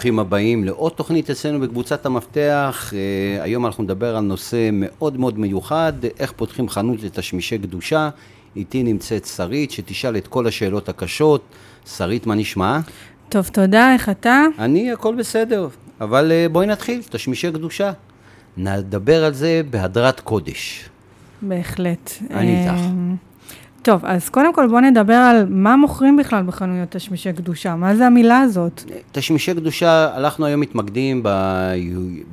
ברוכים הבאים לעוד תוכנית אצלנו בקבוצת המפתח. אה, היום אנחנו נדבר על נושא מאוד מאוד מיוחד, איך פותחים חנות לתשמישי קדושה. איתי נמצאת שרית, שתשאל את כל השאלות הקשות. שרית, מה נשמע? טוב, תודה, איך אתה? אני, הכל בסדר. אבל אה, בואי נתחיל, תשמישי קדושה. נדבר על זה בהדרת קודש. בהחלט. אני איתך. טוב, אז קודם כל בואו נדבר על מה מוכרים בכלל בחנויות תשמישי קדושה, מה זה המילה הזאת? תשמישי קדושה, אנחנו היום מתמקדים ב-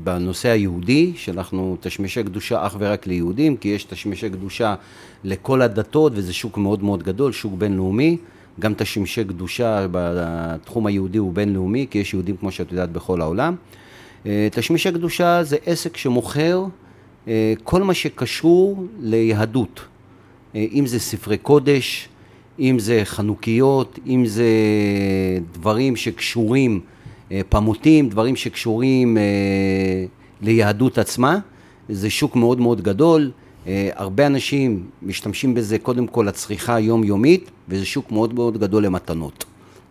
בנושא היהודי, שאנחנו תשמישי קדושה אך ורק ליהודים, כי יש תשמישי קדושה לכל הדתות, וזה שוק מאוד מאוד גדול, שוק בינלאומי. גם תשמישי קדושה בתחום היהודי הוא בינלאומי, כי יש יהודים, כמו שאת יודעת, בכל העולם. אה, תשמישי קדושה זה עסק שמוכר אה, כל מה שקשור ליהדות. אה, אם זה ספרי קודש, אם זה חנוכיות, אם זה דברים שקשורים, אה, פמוטים, דברים שקשורים אה, ליהדות עצמה. זה שוק מאוד מאוד גדול. הרבה אנשים משתמשים בזה קודם כל לצריכה היומיומית, וזה שוק מאוד מאוד גדול למתנות.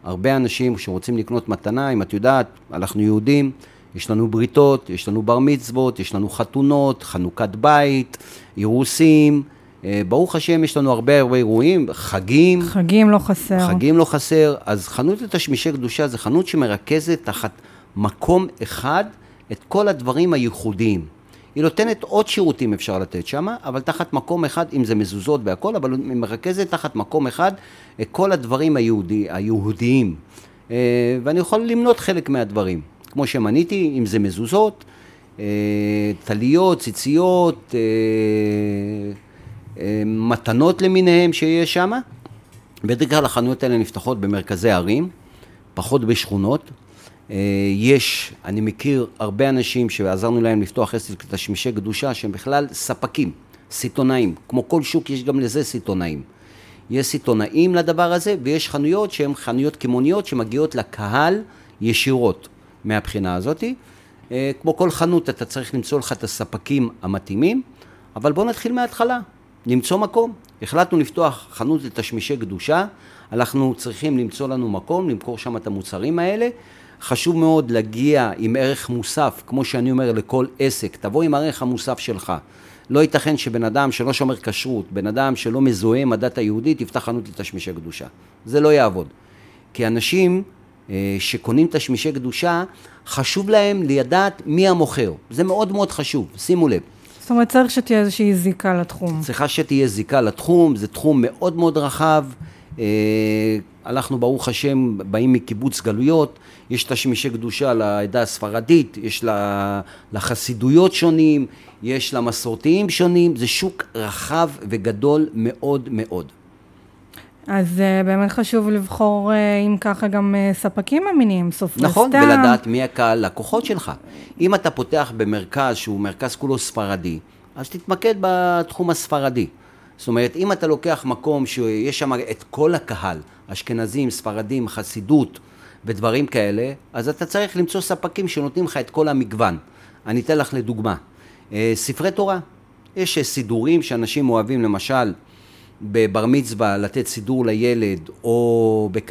הרבה אנשים שרוצים לקנות מתנה, אם את יודעת, אנחנו יהודים, יש לנו בריתות, יש לנו בר מצוות, יש לנו חתונות, חנוכת בית, אירוסים, ברוך השם יש לנו הרבה הרבה אירועים, חגים, חגים לא חסר. חגים לא חסר, אז חנות לתשמישי קדושה זה חנות שמרכזת תחת מקום אחד את כל הדברים הייחודיים. היא נותנת עוד שירותים אפשר לתת שם, אבל תחת מקום אחד, אם זה מזוזות והכל, אבל היא מרכזת תחת מקום אחד את כל הדברים היהודי, היהודיים. אה, ואני יכול למנות חלק מהדברים, כמו שמניתי, אם זה מזוזות, אה, טליות, ציציות, אה, אה, מתנות למיניהם שיש שם. בדרך כלל החנויות האלה נפתחות במרכזי ערים, פחות בשכונות. אה, יש, אני מכיר הרבה אנשים שעזרנו להם לפתוח עסק לתשמישי קדושה שהם בכלל ספקים, סיטונאים. כמו כל שוק יש גם לזה סיטונאים. יש סיטונאים לדבר הזה ויש חנויות שהן חנויות קמעוניות שמגיעות לקהל ישירות מהבחינה הזאתי. אה, כמו כל חנות אתה צריך למצוא לך את הספקים המתאימים, אבל בואו נתחיל מההתחלה. למצוא מקום. החלטנו לפתוח חנות לתשמישי קדושה, אנחנו צריכים למצוא לנו מקום, למכור שם את המוצרים האלה. חשוב מאוד להגיע עם ערך מוסף, כמו שאני אומר לכל עסק, תבוא עם הערך המוסף שלך. לא ייתכן שבן אדם שלא שומר כשרות, בן אדם שלא מזוהה עם הדת היהודית, יפתח חנות לתשמישי קדושה. זה לא יעבוד. כי אנשים אה, שקונים תשמישי קדושה, חשוב להם לדעת מי המוכר. זה מאוד מאוד חשוב, שימו לב. זאת אומרת, צריך שתהיה איזושהי זיקה לתחום. צריכה שתהיה זיקה לתחום, זה תחום מאוד מאוד רחב. אה, אנחנו ברוך השם באים מקיבוץ גלויות, יש תשמישי קדושה לעדה הספרדית, יש לה- לחסידויות שונים, יש למסורתיים שונים, זה שוק רחב וגדול מאוד מאוד. אז uh, באמת חשוב לבחור, uh, אם ככה, גם uh, ספקים אמינים, סופרי נכון, סתם. ולדעת מי הקהל לקוחות שלך. אם אתה פותח במרכז שהוא מרכז כולו ספרדי, אז תתמקד בתחום הספרדי. זאת אומרת, אם אתה לוקח מקום שיש שם את כל הקהל, אשכנזים, ספרדים, חסידות ודברים כאלה, אז אתה צריך למצוא ספקים שנותנים לך את כל המגוון. אני אתן לך לדוגמה, ספרי תורה. יש סידורים שאנשים אוהבים, למשל, בבר מצווה לתת סידור לילד, או בכ...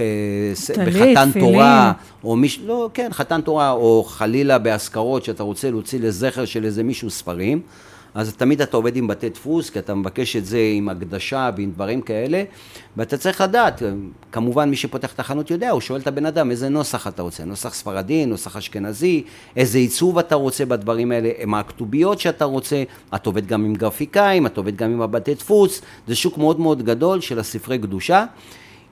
טלית, בחתן תפילין. תורה, או מישהו, לא, כן, חתן תורה, או חלילה באזכרות שאתה רוצה להוציא לזכר של איזה מישהו ספרים, אז תמיד אתה עובד עם בתי דפוס, כי אתה מבקש את זה עם הקדשה ועם דברים כאלה, ואתה צריך לדעת, כמובן מי שפותח את החנות יודע, הוא שואל את הבן אדם איזה נוסח אתה רוצה, נוסח ספרדי, נוסח אשכנזי, איזה עיצוב אתה רוצה בדברים האלה, מה הכתוביות שאתה רוצה, את עובד גם עם גרפיקאים, את עובד גם עם הבתי דפוס, זה שוק מאוד מאוד גדול של הספרי קדושה.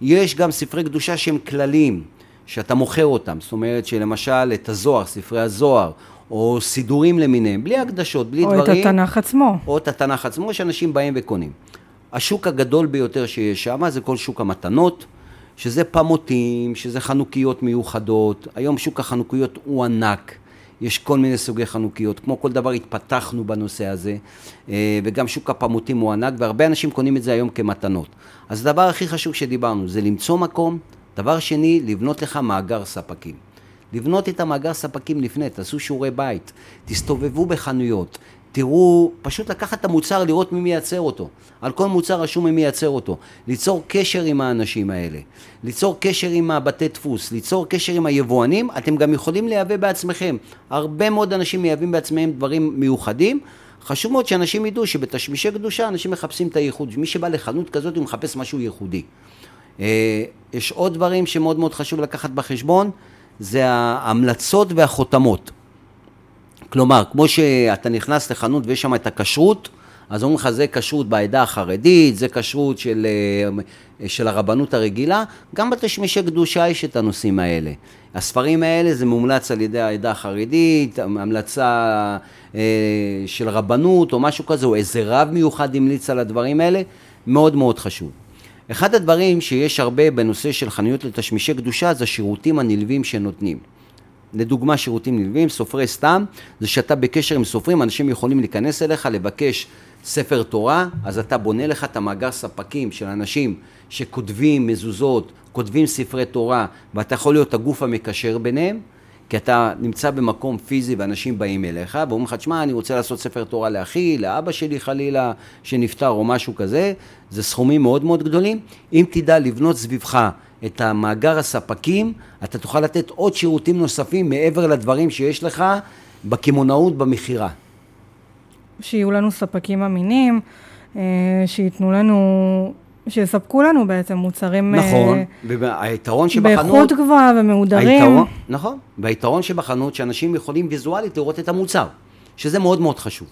יש גם ספרי קדושה שהם כלליים, שאתה מוכר אותם, זאת אומרת שלמשל את הזוהר, ספרי הזוהר, או סידורים למיניהם, בלי הקדשות, בלי או דברים. את התנ"ך עצמו. או את התנ"ך עצמו, שאנשים באים וקונים. השוק הגדול ביותר שיש שם זה כל שוק המתנות, שזה פמוטים, שזה חנוכיות מיוחדות. היום שוק החנוכיות הוא ענק. יש כל מיני סוגי חנוכיות, כמו כל דבר התפתחנו בנושא הזה, אה, וגם שוק הפמוטים הוא ענק, והרבה אנשים קונים את זה היום כמתנות. אז הדבר הכי חשוב שדיברנו זה למצוא מקום, דבר שני, לבנות לך מאגר ספקים. לבנות את המאגר ספקים לפני, תעשו שיעורי בית, תסתובבו בחנויות, תראו, פשוט לקחת את המוצר, לראות מי מייצר אותו. על כל מוצר רשום מי מייצר אותו. ליצור קשר עם האנשים האלה. ליצור קשר עם הבתי דפוס, ליצור קשר עם היבואנים, אתם גם יכולים לייבא בעצמכם. הרבה מאוד אנשים מייבאים בעצמם דברים מיוחדים. חשוב מאוד שאנשים ידעו שבתשמישי קדושה אנשים מחפשים את הייחוד. מי שבא לחנות כזאת הוא מחפש משהו ייחודי. אה, יש עוד דברים שמאוד מאוד חשוב לקחת בחשבון, זה ההמלצות והחותמות. כלומר, כמו שאתה נכנס לחנות ויש שם את הכשרות, אז אומרים לך זה כשרות בעדה החרדית, זה כשרות של, אה, של הרבנות הרגילה, גם בתשמישי קדושה יש את הנושאים האלה. הספרים האלה זה מומלץ על ידי העדה החרדית, המלצה אה, של רבנות או משהו כזה, או איזה רב מיוחד המליץ על הדברים האלה, מאוד מאוד חשוב. אחד הדברים שיש הרבה בנושא של חנויות לתשמישי קדושה זה השירותים הנלווים שנותנים. לדוגמה שירותים נלווים, סופרי סתם, זה שאתה בקשר עם סופרים, אנשים יכולים להיכנס אליך, לבקש ספר תורה, אז אתה בונה לך את המאגר ספקים של אנשים שכותבים מזוזות, כותבים ספרי תורה, ואתה יכול להיות הגוף המקשר ביניהם, כי אתה נמצא במקום פיזי ואנשים באים אליך ואומרים לך, תשמע, אני רוצה לעשות ספר תורה לאחי, לאבא שלי חלילה, שנפטר או משהו כזה, זה סכומים מאוד מאוד גדולים. אם תדע לבנות סביבך את המאגר הספקים, אתה תוכל לתת עוד שירותים נוספים מעבר לדברים שיש לך בקמעונאות במכירה. שיהיו לנו ספקים אמינים, אה, שייתנו לנו, שיספקו לנו בעצם מוצרים... אה, נכון, והיתרון שבחנות... באיכות גבוהה ומהודרים. היתרון, נכון, והיתרון שבחנות שאנשים יכולים ויזואלית לראות את המוצר, שזה מאוד מאוד חשוב.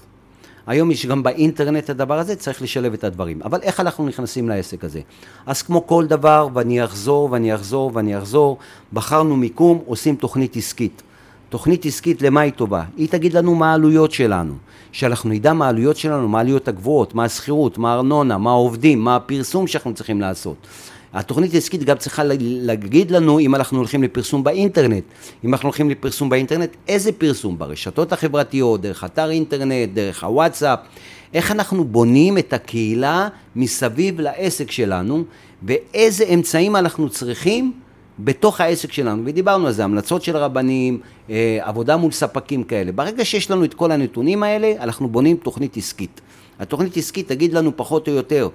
היום יש גם באינטרנט הדבר הזה, צריך לשלב את הדברים. אבל איך אנחנו נכנסים לעסק הזה? אז כמו כל דבר, ואני אחזור ואני אחזור ואני אחזור, בחרנו מיקום, עושים תוכנית עסקית. תוכנית עסקית למה היא טובה? היא תגיד לנו מה העלויות שלנו. שאנחנו נדע מה העלויות שלנו, מה העלויות הגבוהות, מה השכירות, מה הארנונה, מה העובדים, מה הפרסום שאנחנו צריכים לעשות. התוכנית העסקית גם צריכה להגיד לנו אם אנחנו הולכים לפרסום באינטרנט. אם אנחנו הולכים לפרסום באינטרנט, איזה פרסום? ברשתות החברתיות, דרך אתר אינטרנט, דרך הוואטסאפ. איך אנחנו בונים את הקהילה מסביב לעסק שלנו, ואיזה אמצעים אנחנו צריכים בתוך העסק שלנו, ודיברנו על זה, המלצות של רבנים, אה, עבודה מול ספקים כאלה. ברגע שיש לנו את כל הנתונים האלה, אנחנו בונים תוכנית עסקית. התוכנית עסקית תגיד לנו פחות או יותר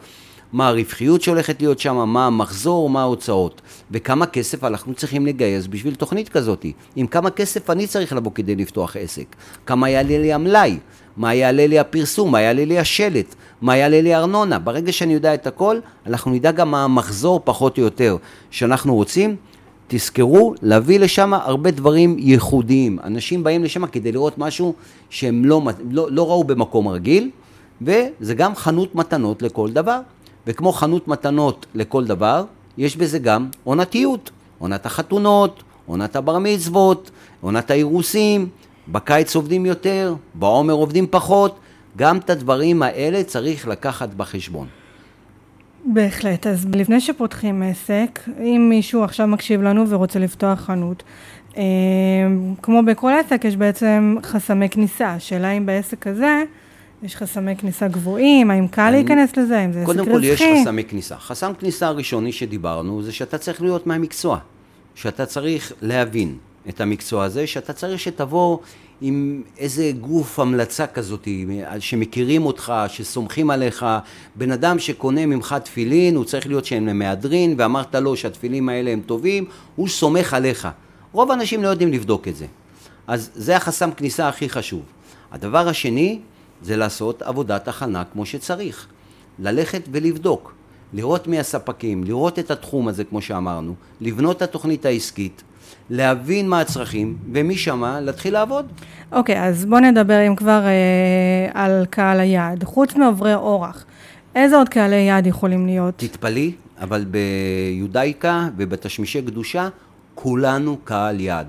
מה הרווחיות שהולכת להיות שם, מה המחזור, מה ההוצאות, וכמה כסף אנחנו צריכים לגייס בשביל תוכנית כזאת. עם כמה כסף אני צריך לבוא כדי לפתוח עסק, כמה יעלה לי המלאי, מה יעלה לי הפרסום, מה יעלה לי השלט, מה יעלה לי ארנונה. ברגע שאני יודע את הכל, אנחנו נדע גם מה המחזור פחות או יותר שאנחנו רוצים. תזכרו להביא לשם הרבה דברים ייחודיים. אנשים באים לשם כדי לראות משהו שהם לא, לא, לא ראו במקום רגיל, וזה גם חנות מתנות לכל דבר. וכמו חנות מתנות לכל דבר, יש בזה גם עונתיות. עונת החתונות, עונת הבר מצוות, עונת האירוסים, בקיץ עובדים יותר, בעומר עובדים פחות, גם את הדברים האלה צריך לקחת בחשבון. בהחלט. אז לפני שפותחים עסק, אם מישהו עכשיו מקשיב לנו ורוצה לפתוח חנות, אה, כמו בכל עסק, יש בעצם חסמי כניסה. השאלה אם בעסק הזה... יש חסמי כניסה גבוהים, האם קל אני... להיכנס לזה, האם זה עסק רווחי? קודם כל יש חסמי כניסה. חסם כניסה הראשוני שדיברנו זה שאתה צריך להיות מהמקצוע, שאתה צריך להבין את המקצוע הזה, שאתה צריך שתבוא עם איזה גוף המלצה כזאת, שמכירים אותך, שסומכים עליך, בן אדם שקונה ממך תפילין, הוא צריך להיות שהם למהדרין, ואמרת לו שהתפילים האלה הם טובים, הוא סומך עליך. רוב האנשים לא יודעים לבדוק את זה. אז זה החסם כניסה הכי חשוב. הדבר השני, זה לעשות עבודת הכנה כמו שצריך. ללכת ולבדוק, לראות מי הספקים, לראות את התחום הזה כמו שאמרנו, לבנות את התוכנית העסקית, להבין מה הצרכים, ומשם להתחיל לעבוד. אוקיי, okay, אז בואו נדבר אם כבר אה, על קהל היעד. חוץ מעוברי אורח, איזה עוד קהלי יעד יכולים להיות? תתפלאי, אבל ביודאיקה ובתשמישי קדושה, כולנו קהל יעד.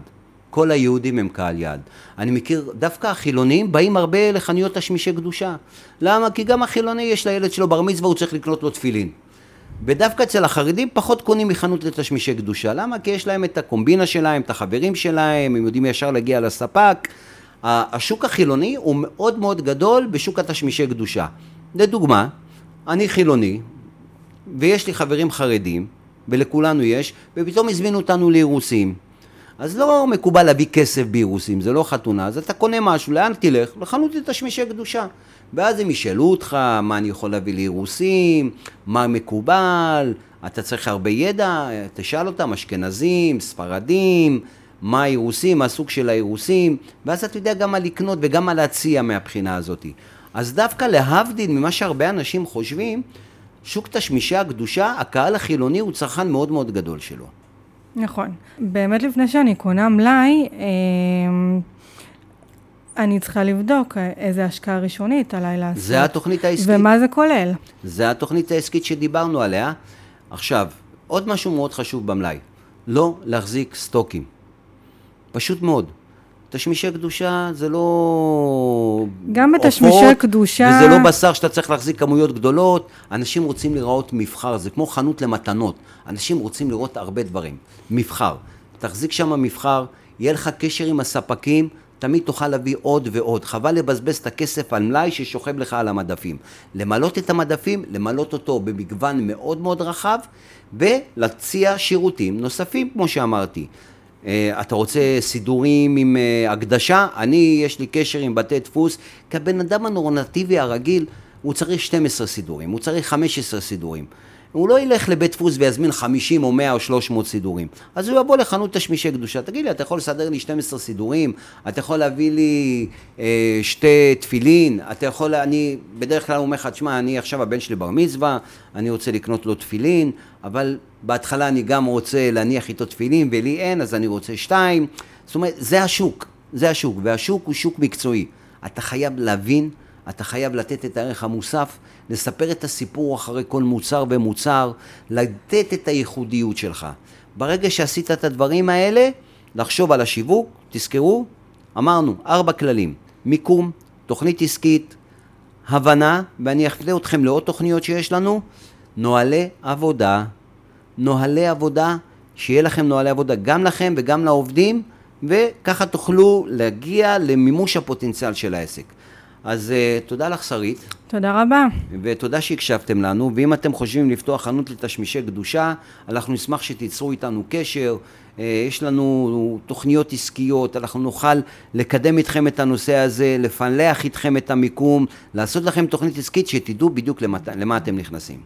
כל היהודים הם קהל יעד. אני מכיר, דווקא החילונים באים הרבה לחנויות תשמישי קדושה. למה? כי גם החילוני יש לילד שלו בר מצווה, הוא צריך לקנות לו תפילין. ודווקא אצל החרדים פחות קונים מחנות לתשמישי קדושה. למה? כי יש להם את הקומבינה שלהם, את החברים שלהם, הם יודעים ישר להגיע לספק. השוק החילוני הוא מאוד מאוד גדול בשוק התשמישי קדושה. לדוגמה, אני חילוני, ויש לי חברים חרדים, ולכולנו יש, ופתאום הזמינו אותנו לאירוסין. אז לא מקובל להביא כסף באירוסים, זה לא חתונה, אז אתה קונה משהו, לאן תלך? לחנות לתשמישי קדושה. ואז הם ישאלו אותך מה אני יכול להביא לאירוסים, מה מקובל, אתה צריך הרבה ידע, תשאל אותם, אשכנזים, ספרדים, מה האירוסים, מה הסוג של האירוסים, ואז אתה יודע גם מה לקנות וגם מה להציע מהבחינה הזאת. אז דווקא להבדיל ממה שהרבה אנשים חושבים, שוק תשמישי הקדושה, הקהל החילוני הוא צרכן מאוד מאוד גדול שלו. נכון. באמת לפני שאני קונה מלאי, אמ, אני צריכה לבדוק איזה השקעה ראשונית עליי לעשות. זה התוכנית העסקית. ומה זה כולל. זה התוכנית העסקית שדיברנו עליה. עכשיו, עוד משהו מאוד חשוב במלאי, לא להחזיק סטוקים. פשוט מאוד. תשמישי קדושה זה לא... גם בתשמישי קדושה... וזה לא בשר שאתה צריך להחזיק כמויות גדולות. אנשים רוצים לראות מבחר, זה כמו חנות למתנות. אנשים רוצים לראות הרבה דברים. מבחר. תחזיק שם מבחר, יהיה לך קשר עם הספקים, תמיד תוכל להביא עוד ועוד. חבל לבזבז את הכסף על מלאי ששוכב לך על המדפים. למלות את המדפים, למלות אותו במגוון מאוד מאוד רחב, ולהציע שירותים נוספים, כמו שאמרתי. אה, אתה רוצה סידורים עם אה, הקדשה? אני, יש לי קשר עם בתי דפוס, כי הבן אדם הנורמטיבי הרגיל, הוא צריך 12 סידורים, הוא צריך 15 סידורים. הוא לא ילך לבית דפוס ויזמין 50 או 100 או 300 סידורים. אז הוא יבוא לחנות תשמישי קדושה, תגיד לי, אתה יכול לסדר לי 12 סידורים? אתה יכול להביא לי אה, שתי תפילין? אתה יכול, אני בדרך כלל אומר לך, תשמע, אני עכשיו הבן שלי בר מצווה, אני רוצה לקנות לו תפילין, אבל בהתחלה אני גם רוצה להניח איתו תפילין, ולי אין, אז אני רוצה שתיים. זאת אומרת, זה השוק, זה השוק, והשוק הוא שוק מקצועי. אתה חייב להבין אתה חייב לתת את הערך המוסף, לספר את הסיפור אחרי כל מוצר ומוצר, לתת את הייחודיות שלך. ברגע שעשית את הדברים האלה, לחשוב על השיווק, תזכרו, אמרנו, ארבע כללים, מיקום, תוכנית עסקית, הבנה, ואני אפנה אתכם לעוד תוכניות שיש לנו, נוהלי עבודה, נוהלי עבודה, שיהיה לכם נוהלי עבודה גם לכם וגם לעובדים, וככה תוכלו להגיע למימוש הפוטנציאל של העסק. אז uh, תודה לך, שרית. תודה רבה. ותודה שהקשבתם לנו, ואם אתם חושבים לפתוח חנות לתשמישי קדושה, אנחנו נשמח שתיצרו איתנו קשר. Uh, יש לנו תוכניות עסקיות, אנחנו נוכל לקדם איתכם את הנושא הזה, לפלח איתכם את המיקום, לעשות לכם תוכנית עסקית שתדעו בדיוק למה, למה אתם נכנסים.